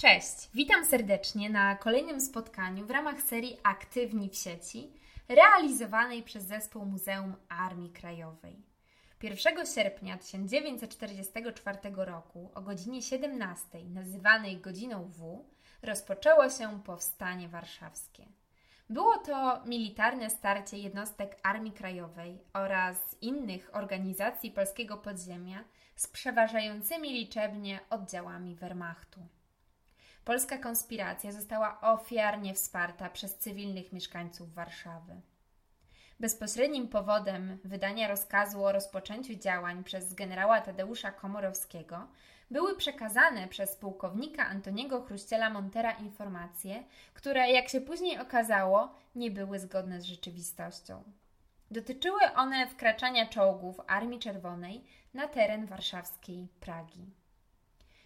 Cześć, witam serdecznie na kolejnym spotkaniu w ramach serii Aktywni w sieci, realizowanej przez zespół Muzeum Armii Krajowej. 1 sierpnia 1944 roku o godzinie 17, nazywanej godziną W, rozpoczęło się powstanie warszawskie. Było to militarne starcie jednostek Armii Krajowej oraz innych organizacji polskiego podziemia z przeważającymi liczebnie oddziałami Wehrmachtu. Polska konspiracja została ofiarnie wsparta przez cywilnych mieszkańców Warszawy. Bezpośrednim powodem wydania rozkazu o rozpoczęciu działań przez generała Tadeusza Komorowskiego były przekazane przez pułkownika Antoniego Chruściela Montera informacje, które, jak się później okazało, nie były zgodne z rzeczywistością. Dotyczyły one wkraczania czołgów Armii Czerwonej na teren warszawskiej Pragi.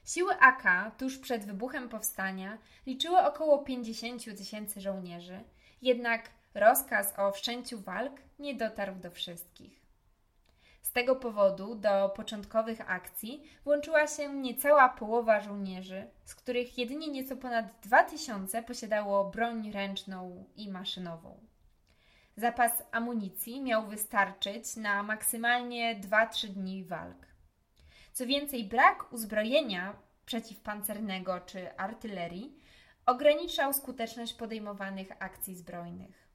Siły AK tuż przed wybuchem powstania liczyły około 50 tysięcy żołnierzy, jednak rozkaz o wszczęciu walk nie dotarł do wszystkich. Z tego powodu do początkowych akcji włączyła się niecała połowa żołnierzy, z których jedynie nieco ponad 2000 posiadało broń ręczną i maszynową. Zapas amunicji miał wystarczyć na maksymalnie 2-3 dni walk. Co więcej, brak uzbrojenia przeciwpancernego czy artylerii ograniczał skuteczność podejmowanych akcji zbrojnych.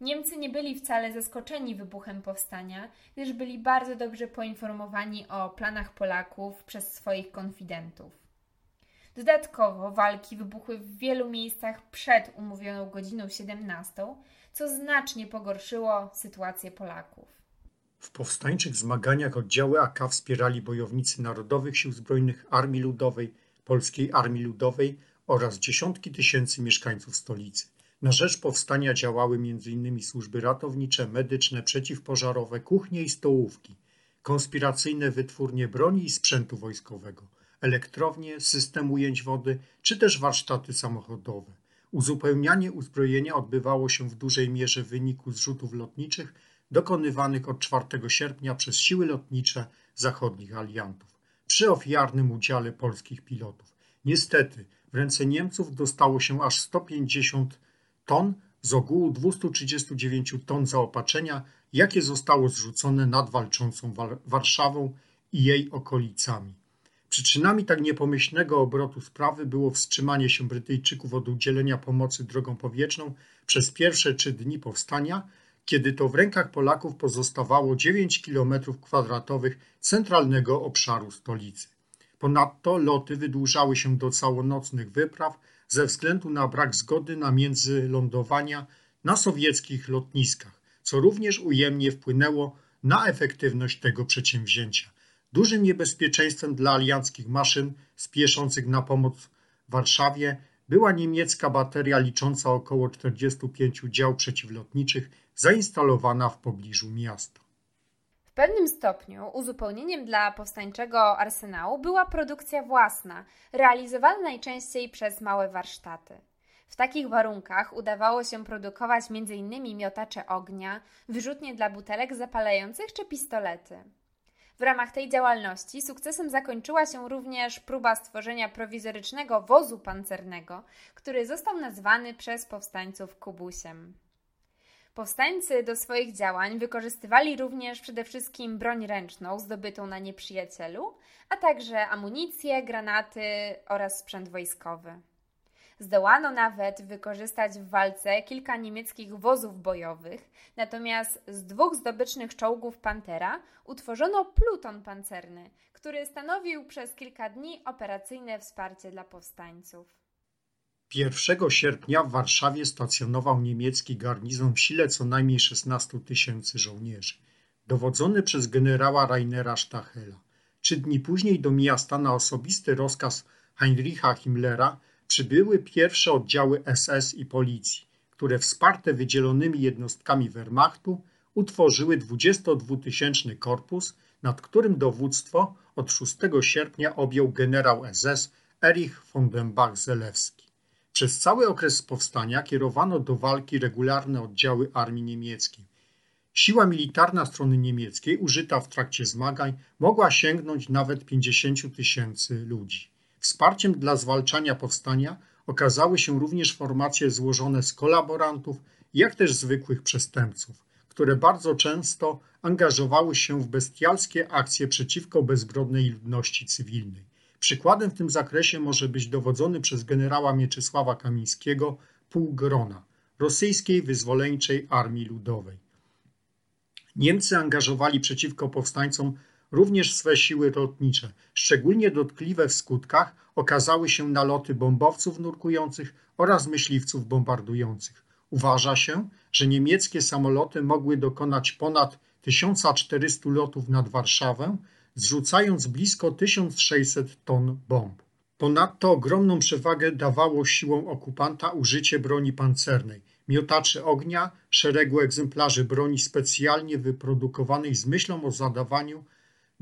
Niemcy nie byli wcale zaskoczeni wybuchem powstania, gdyż byli bardzo dobrze poinformowani o planach Polaków przez swoich konfidentów. Dodatkowo walki wybuchły w wielu miejscach przed umówioną godziną 17, co znacznie pogorszyło sytuację Polaków. W powstańczych zmaganiach oddziały AK wspierali bojownicy Narodowych Sił Zbrojnych Armii Ludowej, Polskiej Armii Ludowej oraz dziesiątki tysięcy mieszkańców stolicy. Na rzecz powstania działały m.in. służby ratownicze, medyczne, przeciwpożarowe, kuchnie i stołówki, konspiracyjne wytwórnie broni i sprzętu wojskowego, elektrownie, system ujęć wody czy też warsztaty samochodowe. Uzupełnianie uzbrojenia odbywało się w dużej mierze w wyniku zrzutów lotniczych dokonywanych od 4 sierpnia przez siły lotnicze zachodnich aliantów przy ofiarnym udziale polskich pilotów. Niestety w ręce Niemców dostało się aż 150 ton z ogółu 239 ton zaopatrzenia, jakie zostało zrzucone nad walczącą Warszawą i jej okolicami. Przyczynami tak niepomyślnego obrotu sprawy było wstrzymanie się Brytyjczyków od udzielenia pomocy drogą powietrzną przez pierwsze trzy dni powstania, kiedy to w rękach Polaków pozostawało 9 km kwadratowych centralnego obszaru stolicy. Ponadto loty wydłużały się do całonocnych wypraw ze względu na brak zgody na międzylądowania na sowieckich lotniskach, co również ujemnie wpłynęło na efektywność tego przedsięwzięcia. Dużym niebezpieczeństwem dla alianckich maszyn spieszących na pomoc Warszawie była niemiecka bateria licząca około 45 dział przeciwlotniczych zainstalowana w pobliżu miasta. W pewnym stopniu uzupełnieniem dla powstańczego arsenału była produkcja własna, realizowana najczęściej przez małe warsztaty. W takich warunkach udawało się produkować m.in. miotacze ognia, wyrzutnie dla butelek zapalających czy pistolety. W ramach tej działalności sukcesem zakończyła się również próba stworzenia prowizorycznego wozu pancernego, który został nazwany przez powstańców kubusiem. Powstańcy do swoich działań wykorzystywali również przede wszystkim broń ręczną zdobytą na nieprzyjacielu, a także amunicję, granaty oraz sprzęt wojskowy. Zdołano nawet wykorzystać w walce kilka niemieckich wozów bojowych, natomiast z dwóch zdobycznych czołgów Pantera utworzono pluton pancerny, który stanowił przez kilka dni operacyjne wsparcie dla powstańców. 1 sierpnia w Warszawie stacjonował niemiecki garnizon w sile co najmniej 16 tysięcy żołnierzy, dowodzony przez generała Rainera Stachela. Trzy dni później do miasta na osobisty rozkaz Heinricha Himmlera przybyły pierwsze oddziały SS i policji, które wsparte wydzielonymi jednostkami Wehrmachtu utworzyły 22-tysięczny korpus, nad którym dowództwo od 6 sierpnia objął generał SS Erich von den Bach-Zelewski. Przez cały okres powstania kierowano do walki regularne oddziały armii niemieckiej. Siła militarna strony niemieckiej, użyta w trakcie zmagań, mogła sięgnąć nawet 50 tysięcy ludzi. Wsparciem dla zwalczania powstania okazały się również formacje złożone z kolaborantów, jak też zwykłych przestępców, które bardzo często angażowały się w bestialskie akcje przeciwko bezbrodnej ludności cywilnej. Przykładem w tym zakresie może być dowodzony przez generała Mieczysława Kamińskiego półgrona rosyjskiej wyzwoleńczej armii ludowej. Niemcy angażowali przeciwko powstańcom również swe siły lotnicze. Szczególnie dotkliwe w skutkach okazały się naloty bombowców nurkujących oraz myśliwców bombardujących. Uważa się, że niemieckie samoloty mogły dokonać ponad 1400 lotów nad Warszawę, zrzucając blisko 1600 ton bomb. Ponadto ogromną przewagę dawało siłom okupanta użycie broni pancernej, miotaczy ognia, szeregu egzemplarzy broni specjalnie wyprodukowanej z myślą o zadawaniu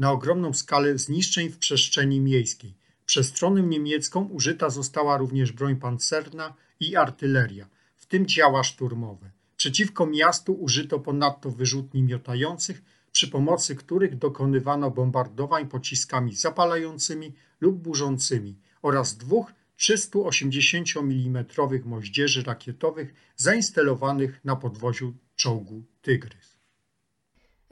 na ogromną skalę zniszczeń w przestrzeni miejskiej. Przez stronę niemiecką użyta została również broń pancerna i artyleria, w tym działa szturmowe. Przeciwko miastu użyto ponadto wyrzutni miotających, przy pomocy których dokonywano bombardowań pociskami zapalającymi lub burzącymi oraz dwóch 380 mm moździerzy rakietowych zainstalowanych na podwoziu czołgu Tygrys.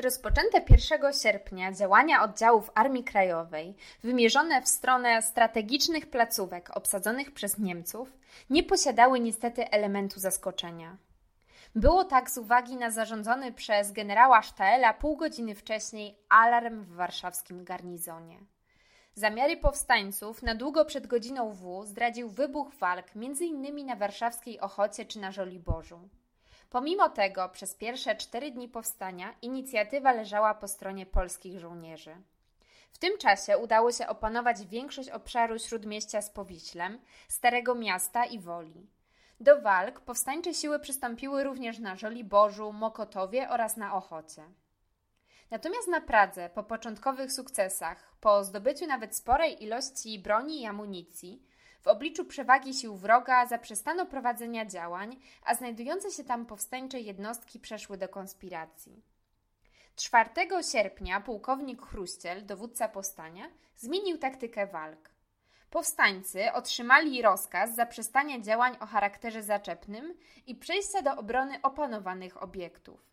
Rozpoczęte 1 sierpnia działania oddziałów Armii Krajowej, wymierzone w stronę strategicznych placówek obsadzonych przez Niemców, nie posiadały niestety elementu zaskoczenia. Było tak z uwagi na zarządzony przez generała Sztaela pół godziny wcześniej alarm w warszawskim garnizonie. Zamiary powstańców na długo przed godziną W zdradził wybuch walk m.in. na warszawskiej Ochocie czy na Żoliborzu. Pomimo tego przez pierwsze cztery dni powstania inicjatywa leżała po stronie polskich żołnierzy. W tym czasie udało się opanować większość obszaru śródmieścia z Powiślem, Starego Miasta i Woli. Do walk powstańcze siły przystąpiły również na Żoliborzu, Mokotowie oraz na Ochocie. Natomiast na Pradze, po początkowych sukcesach, po zdobyciu nawet sporej ilości broni i amunicji, w obliczu przewagi sił wroga zaprzestano prowadzenia działań, a znajdujące się tam powstańcze jednostki przeszły do konspiracji. 4 sierpnia pułkownik Chruściel, dowódca powstania, zmienił taktykę walk. Powstańcy otrzymali rozkaz zaprzestania działań o charakterze zaczepnym i przejścia do obrony opanowanych obiektów.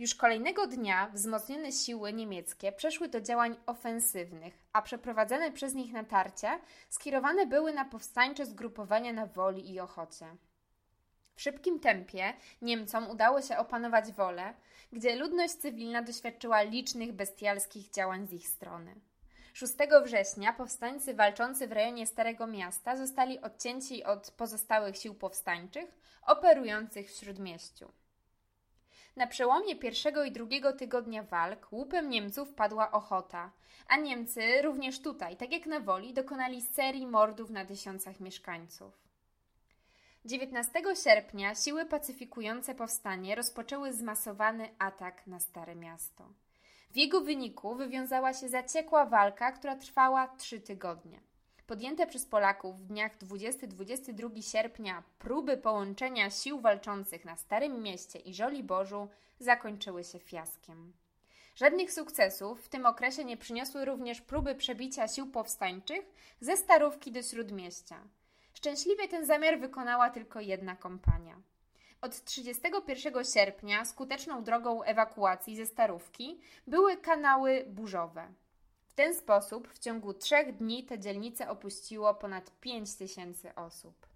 Już kolejnego dnia wzmocnione siły niemieckie przeszły do działań ofensywnych, a przeprowadzane przez nich natarcia skierowane były na powstańcze zgrupowania na Woli i Ochocie. W szybkim tempie Niemcom udało się opanować Wolę, gdzie ludność cywilna doświadczyła licznych bestialskich działań z ich strony. 6 września powstańcy walczący w rejonie Starego Miasta zostali odcięci od pozostałych sił powstańczych operujących w śródmieściu. Na przełomie pierwszego i drugiego tygodnia walk łupem Niemców padła Ochota, a Niemcy również tutaj, tak jak na Woli, dokonali serii mordów na tysiącach mieszkańców. 19 sierpnia siły pacyfikujące powstanie rozpoczęły zmasowany atak na Stare Miasto. W jego wyniku wywiązała się zaciekła walka, która trwała trzy tygodnie. Podjęte przez Polaków w dniach 20-22 sierpnia próby połączenia sił walczących na Starym Mieście i Żoliborzu zakończyły się fiaskiem. Żadnych sukcesów w tym okresie nie przyniosły również próby przebicia sił powstańczych ze Starówki do Śródmieścia. Szczęśliwie ten zamiar wykonała tylko jedna kompania. Od 31 sierpnia skuteczną drogą ewakuacji ze Starówki były kanały burzowe. W ten sposób w ciągu trzech dni te dzielnice opuściło ponad 5 tysięcy osób.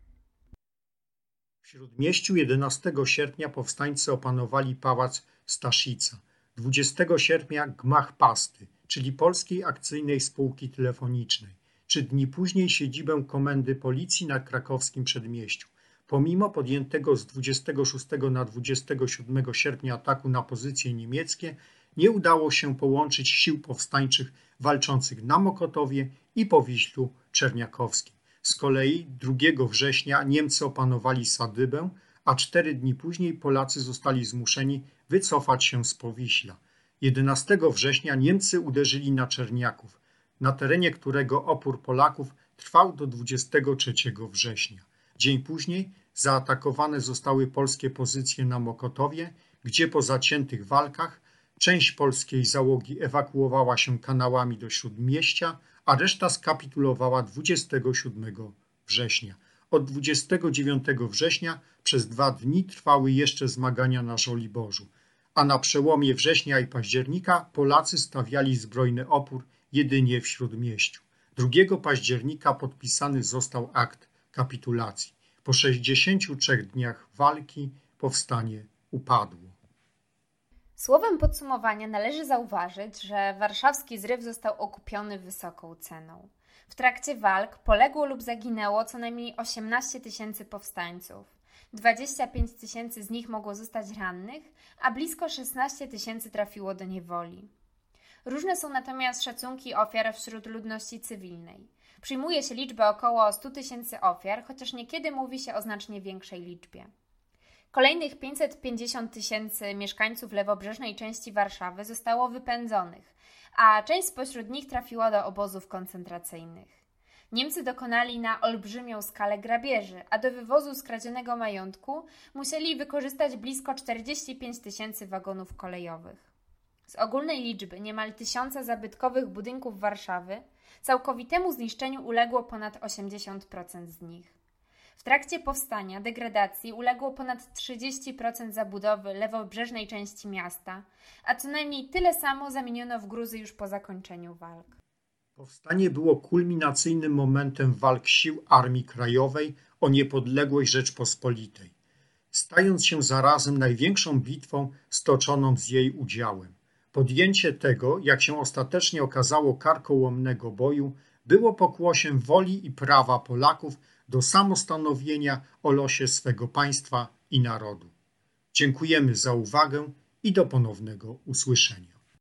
W Śródmieściu 11 sierpnia powstańcy opanowali pałac Staszica. 20 sierpnia gmach Pasty, czyli Polskiej Akcyjnej Spółki Telefonicznej. Trzy dni później siedzibę Komendy Policji na krakowskim przedmieściu. Pomimo podjętego z 26 na 27 sierpnia ataku na pozycje niemieckie, nie udało się połączyć sił powstańczych walczących na Mokotowie i Powiślu Czerniakowskim. Z kolei 2 września Niemcy opanowali Sadybę, a cztery dni później Polacy zostali zmuszeni wycofać się z Powiśla. 11 września Niemcy uderzyli na Czerniaków, na terenie którego opór Polaków trwał do 23 września. Dzień później zaatakowane zostały polskie pozycje na Mokotowie, gdzie po zaciętych walkach Część polskiej załogi ewakuowała się kanałami do śródmieścia, a reszta skapitulowała 27 września. Od 29 września przez dwa dni trwały jeszcze zmagania na Żoliborzu, a na przełomie września i października Polacy stawiali zbrojny opór jedynie w Śródmieściu. 2 października podpisany został akt kapitulacji. Po 63 dniach walki powstanie upadło. Słowem podsumowania należy zauważyć, że warszawski zryw został okupiony wysoką ceną. W trakcie walk poległo lub zaginęło co najmniej 18 tysięcy powstańców. 25 tysięcy z nich mogło zostać rannych, a blisko 16 tysięcy trafiło do niewoli. Różne są natomiast szacunki ofiar wśród ludności cywilnej. Przyjmuje się liczbę około 100 tysięcy ofiar, chociaż niekiedy mówi się o znacznie większej liczbie. Kolejnych 550 tysięcy mieszkańców lewobrzeżnej części Warszawy zostało wypędzonych, a część spośród nich trafiła do obozów koncentracyjnych. Niemcy dokonali na olbrzymią skalę grabieży, a do wywozu skradzionego majątku musieli wykorzystać blisko 45 tysięcy wagonów kolejowych. Z ogólnej liczby niemal tysiąca zabytkowych budynków Warszawy całkowitemu zniszczeniu uległo ponad 80% z nich. W trakcie powstania degradacji uległo ponad 30% zabudowy lewobrzeżnej części miasta, a co najmniej tyle samo zamieniono w gruzy już po zakończeniu walk. Powstanie było kulminacyjnym momentem walk sił Armii Krajowej o niepodległość Rzeczpospolitej, stając się zarazem największą bitwą stoczoną z jej udziałem. Podjęcie tego, jak się ostatecznie okazało, karkołomnego boju było pokłosiem woli i prawa Polaków do samostanowienia o losie swego państwa i narodu. Dziękujemy za uwagę i do ponownego usłyszenia.